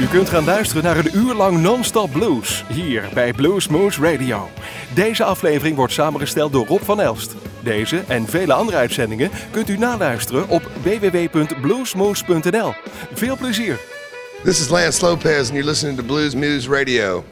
U kunt gaan luisteren naar een uur lang non-stop blues hier bij Blues Moose Radio. Deze aflevering wordt samengesteld door Rob van Elst. Deze en vele andere uitzendingen kunt u naluisteren op www.bluesmoose.nl. Veel plezier! This is Lance Lopez, and you're listening to Blues Moose Radio.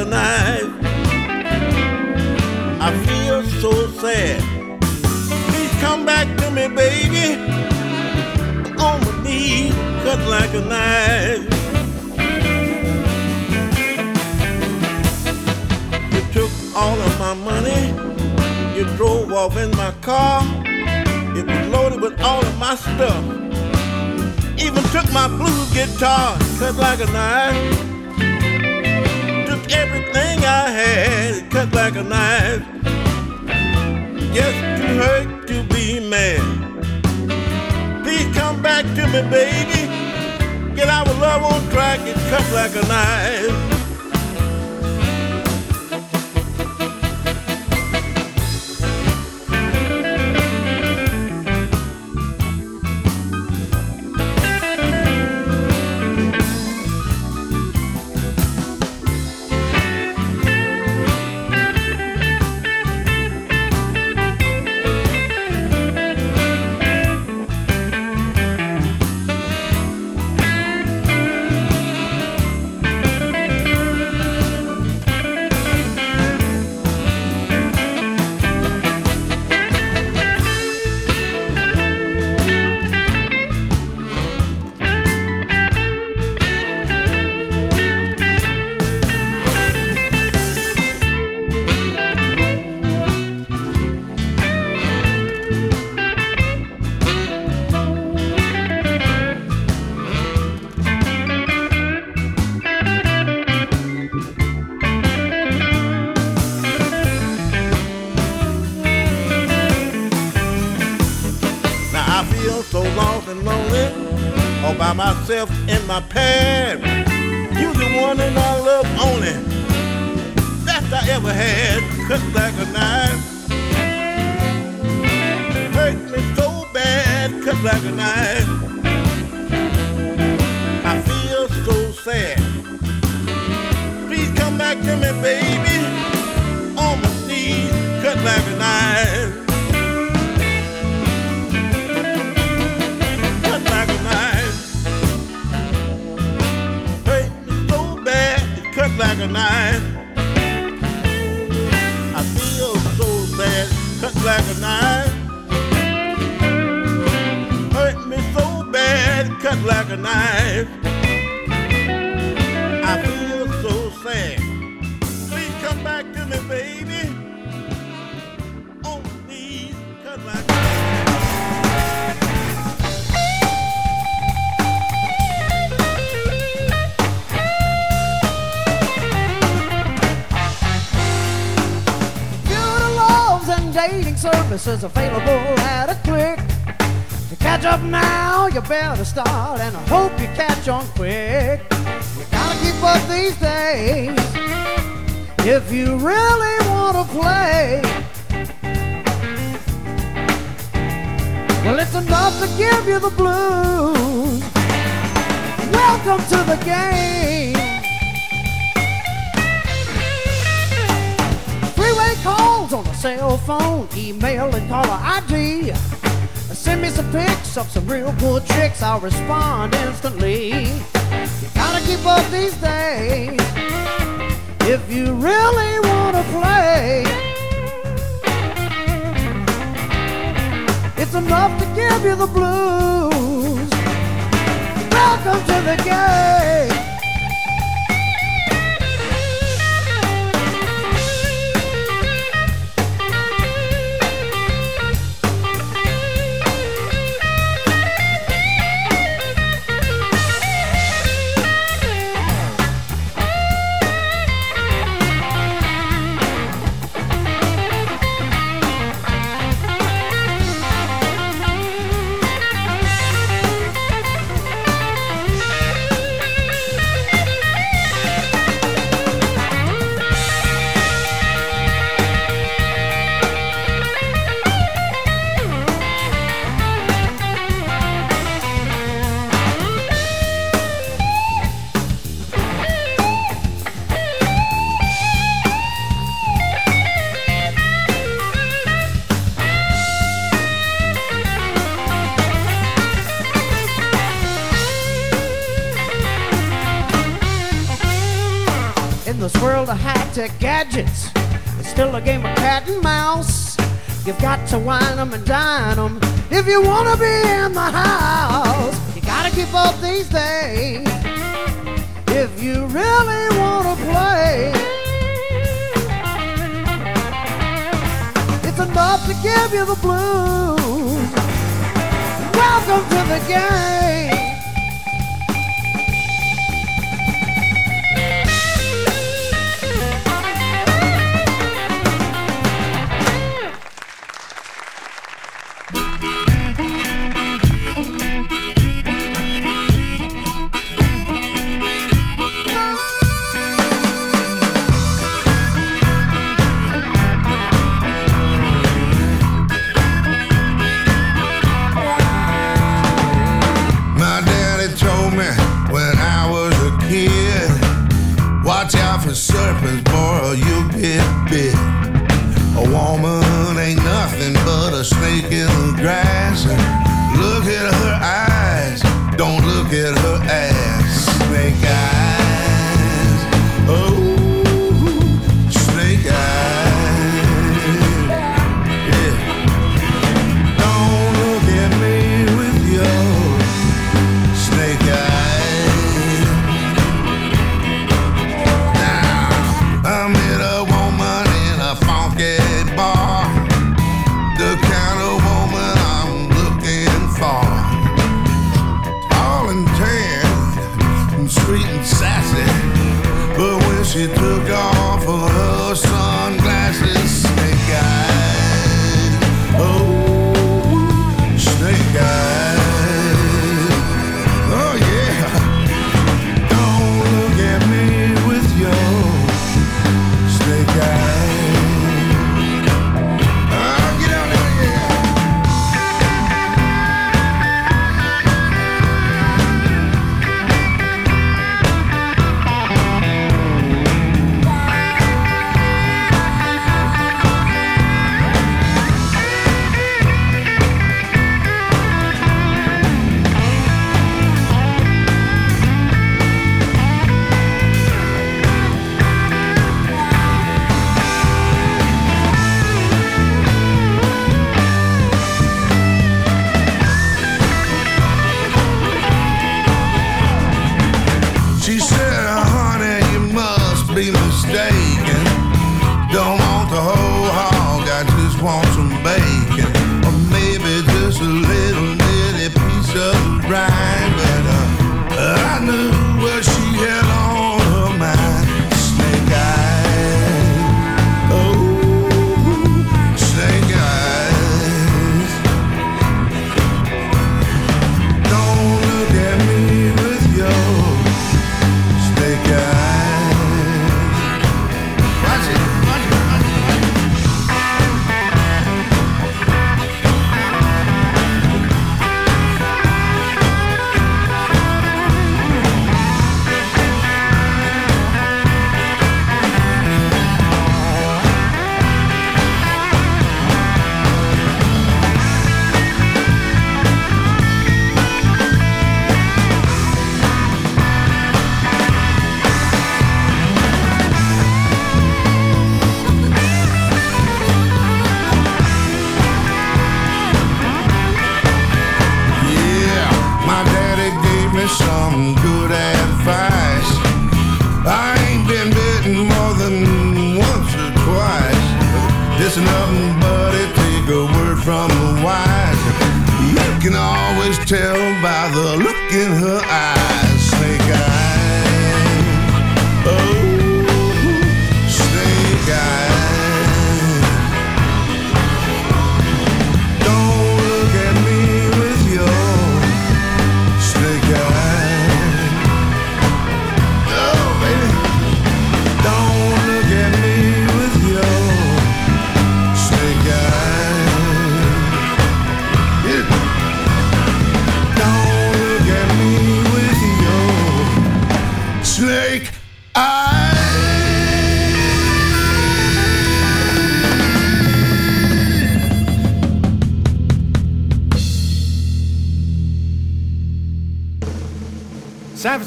recognize. I feel so sad. Please come back to me, baby. On my knees, cut like a knife. You took all of my money. You drove off in my car. It was loaded with all of my stuff. Even took my blues guitar, cut like a knife. Everything I had, cut like a knife. Just too hurt to be mad. Please come back to me, baby. Get our love on track, it cut like a knife. Myself in my past. You the one that I love only. Best I ever had, cut like a knife. Hurt me so bad, cut like a knife. I feel so sad. Please come back to me, baby. On my knees, cut like a knife. Like a knife. I feel so bad, cut like a knife. Hurt me so bad, cut like a knife. Services available at a click. To catch up now, you better start, and I hope you catch on quick. You gotta keep up these days if you really wanna play. Well, it's enough to give you the blues. Welcome to the game. Calls on the cell phone, email, and caller ID. Send me some pics of some real cool tricks. I'll respond instantly. You gotta keep up these days if you really wanna play. It's enough to give you the blues. Welcome to the game. You've got to wine them and dine them if you want to be in the house. You got to keep up these days if you really want to play. It's enough to give you the blues. Welcome to the game.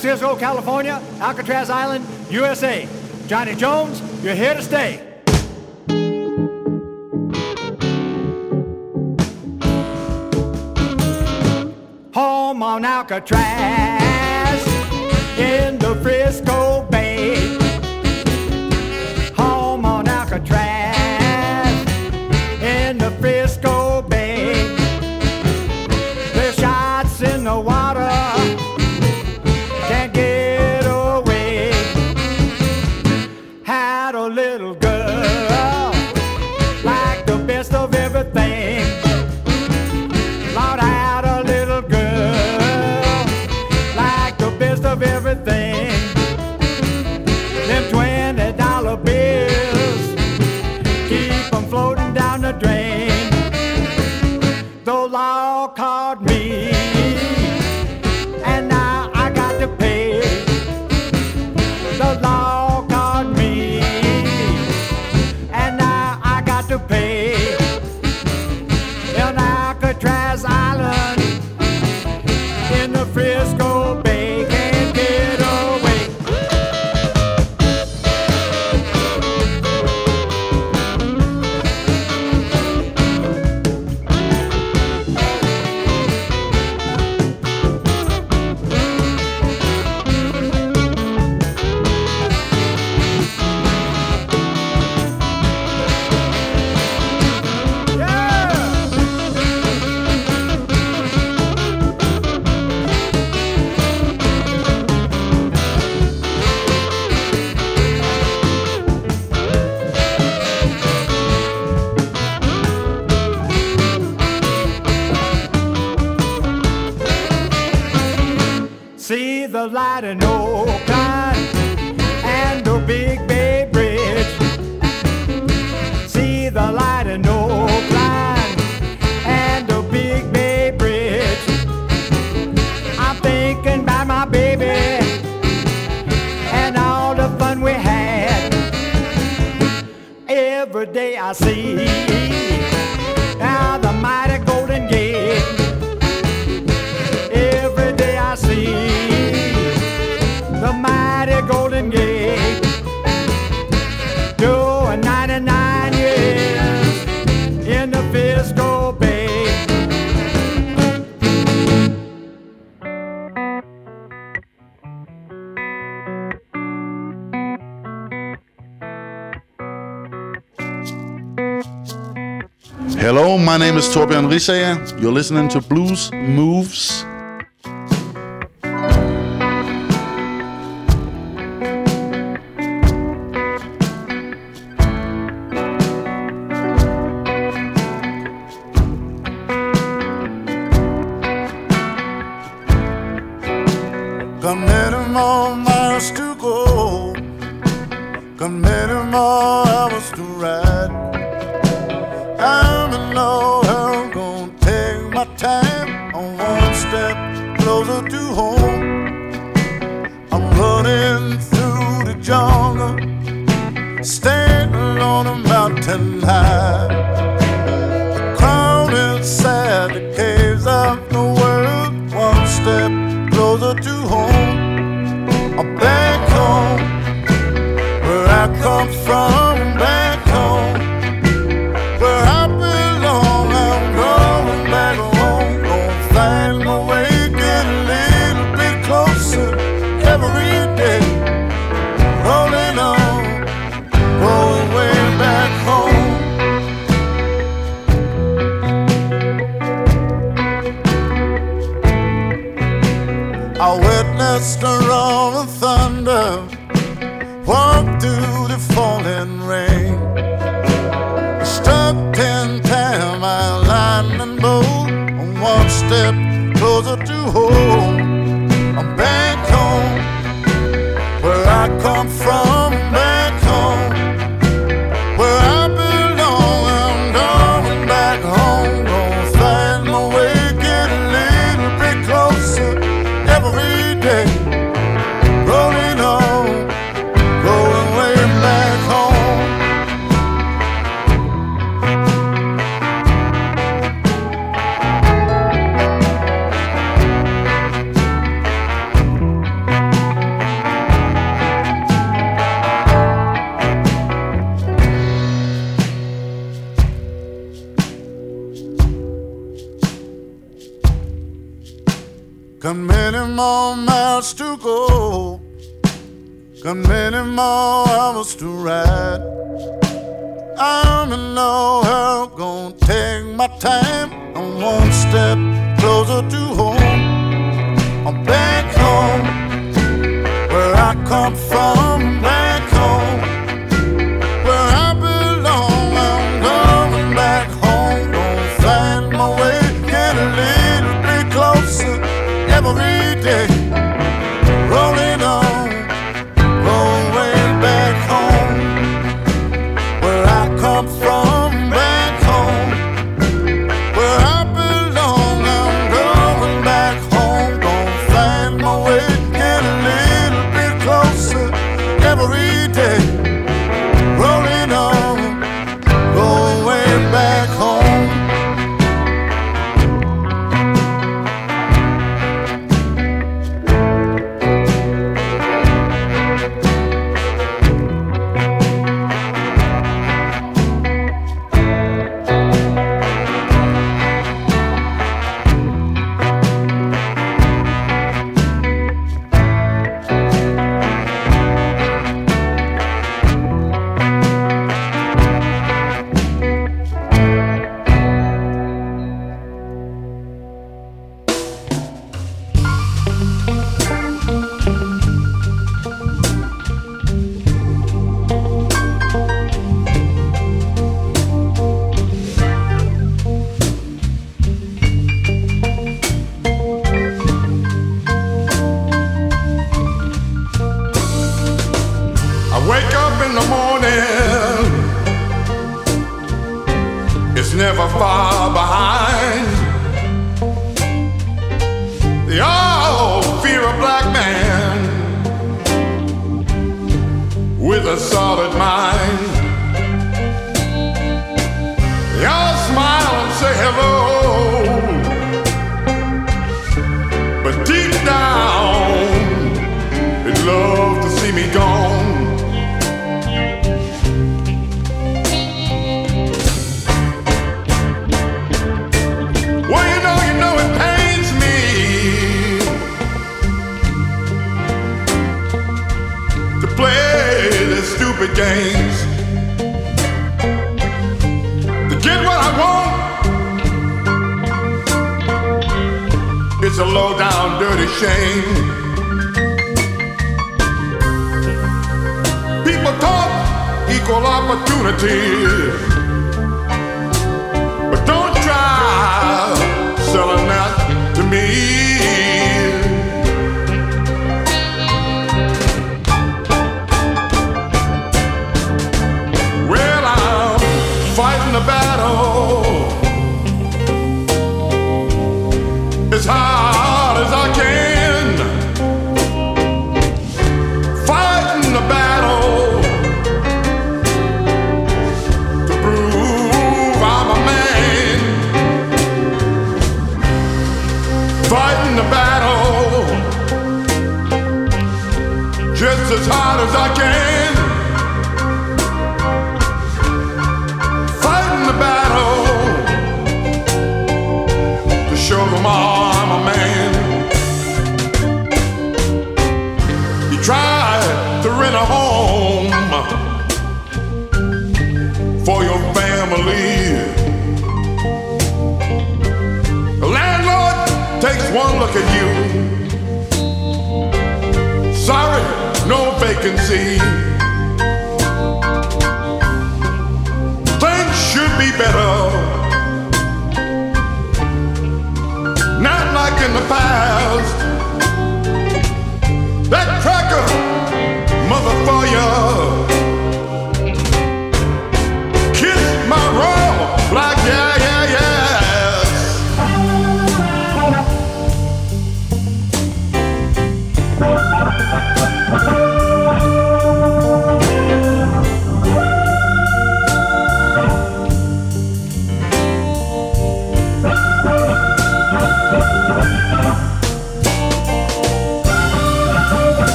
Cicero, California, Alcatraz Island, USA. Johnny Jones, you're here to stay. Home on Alcatraz in the Frisco Risager. You're listening to Blues Moose. Got many more hours to ride. I'm in love. closer to home. I'm running through the jungle, standing on a mountain high. Crowded, inside the caves of the world. One step closer to home. I'm back home, where I come from. Got many more miles to go. Got many more hours to ride. I'm in no hurry, gonna take my time. I'm one step closer to home. I'm back home, where I come from. never far behind. The all fear a black man with a solid mind. They all smile and say hello. games to get what I want. It's a low down, dirty shame. People talk equal opportunity, but don't try selling that to me. one look at you. Sorry, no vacancy. Things should be better. Not like in the past. That cracker, mother for you.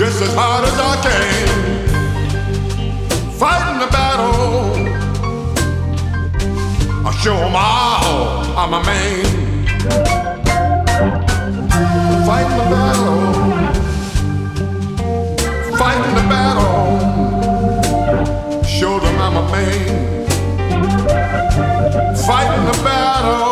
just as hard as I can, fighting the battle. I show them all I'm a man, fighting the battle, fighting the battle. Show them I'm a man, fighting the battle.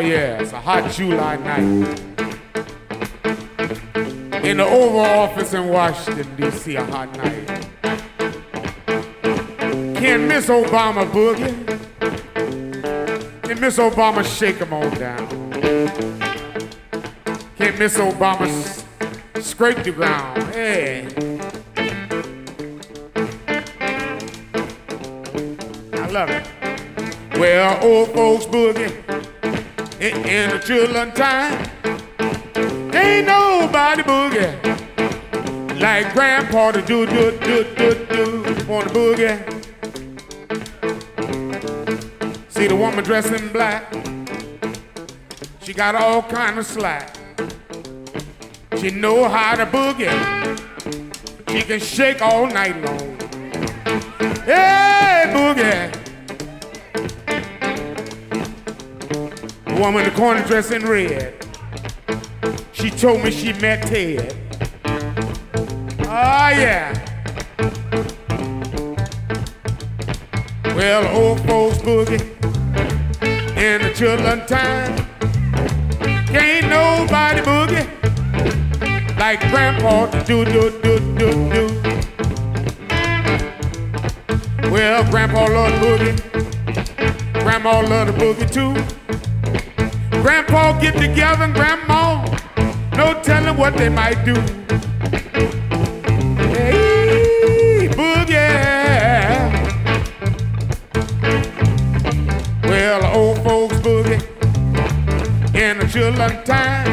Oh, yeah, it's a hot July night. In the Oval Office in Washington, D.C., a hot night. Can Miss Obama boogie? Can Miss Obama shake shake 'em all down? Can Miss Obama s- scrape the ground? Hey. I love it. Well, old folks boogie in, in the time. Ain't nobody boogie like Grandpa to do do do do do on the boogie. See the woman dressed in black. She got all kind of slack. She know how to boogie. She can shake all night long. Hey, boogie. Woman in the corner dressed in red. She told me she met Ted. Ah, yeah. Well, old folks boogie in the children time. Can't nobody boogie like Grandpa do do do do do. Well, Grandpa loved boogie. Grandma loved the boogie too. Grandpa get together and Grandma, no telling what they might do. Hey, boogie. Well, old folks boogie in the children time.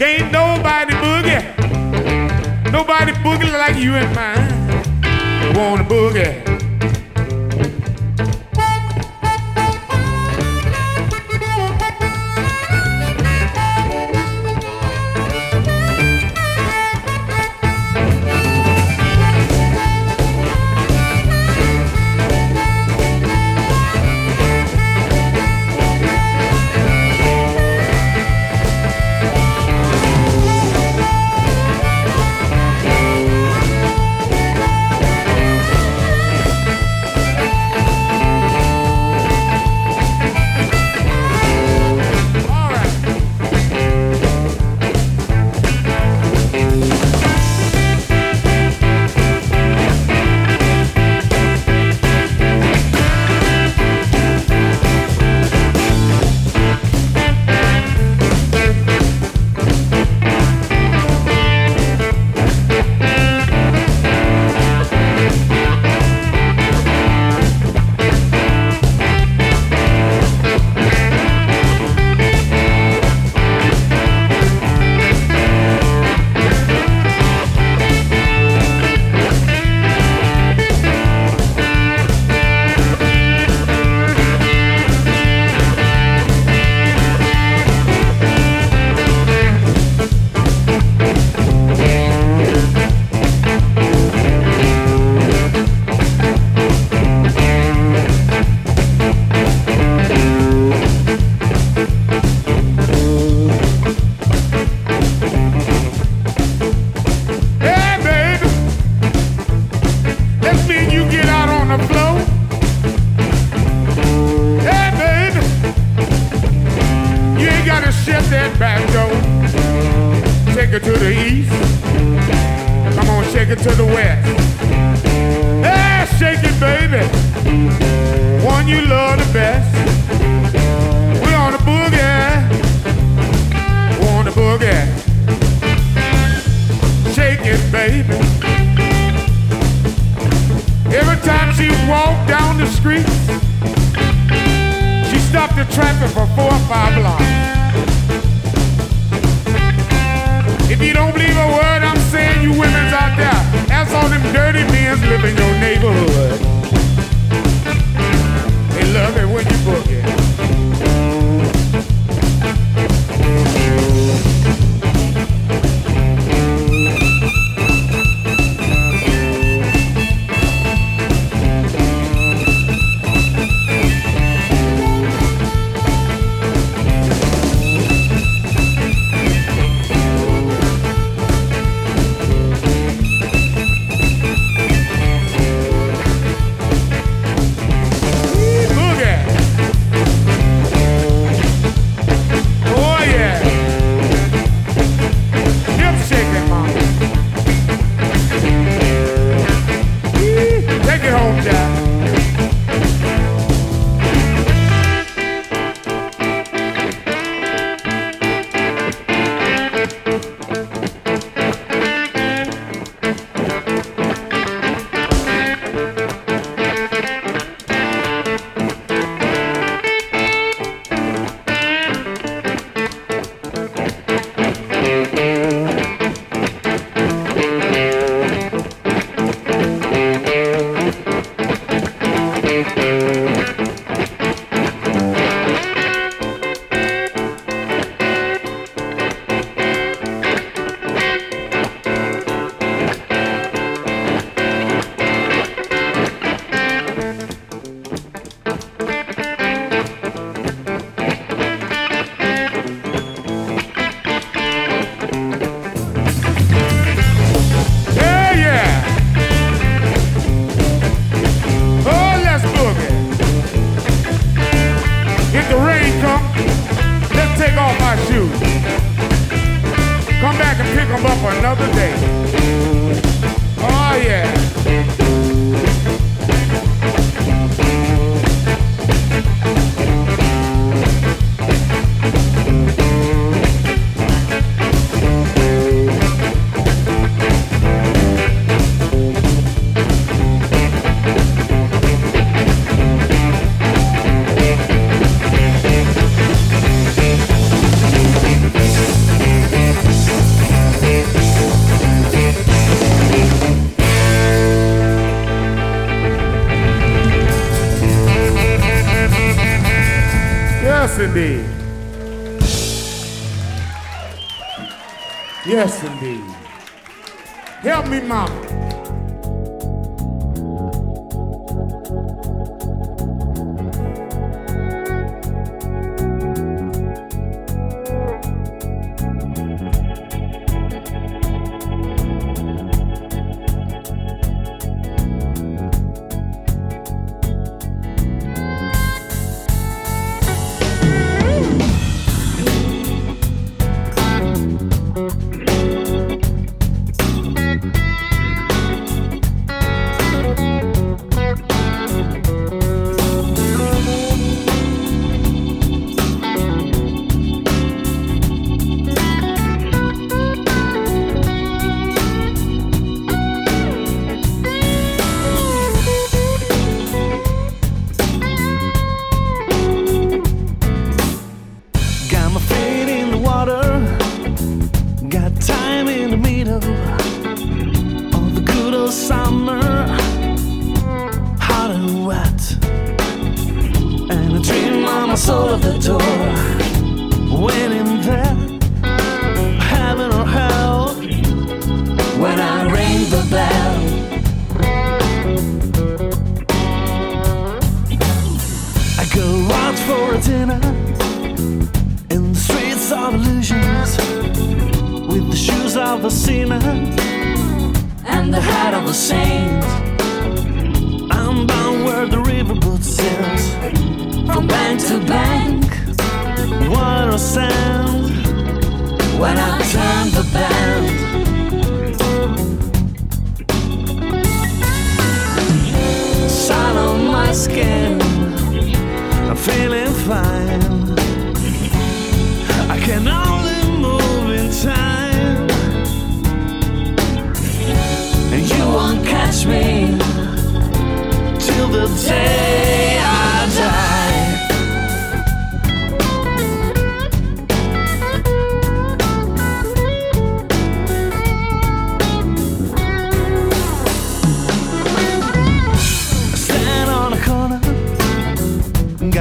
Ain't nobody boogie, nobody boogie like you and mine. Wanna boogie. Shut that back door. Take it to the east. Come on, shake it to the west. Hey, shake it, baby. One you love the best. We on the boogie. We on the boogie. Shake it, baby. Every time she walked down the street, she stopped the traffic for four or five blocks. If you don't believe a word I'm saying, you women's out there, that's all them dirty men's live in your neighborhood. They love it when you boogie.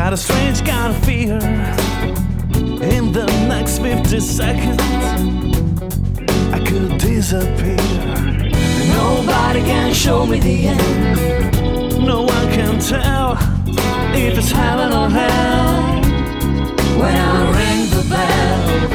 Got a strange kind of fear in the next 50 seconds. I could disappear. Nobody can show me the end. No one can tell if it's heaven or hell when I ring the bell.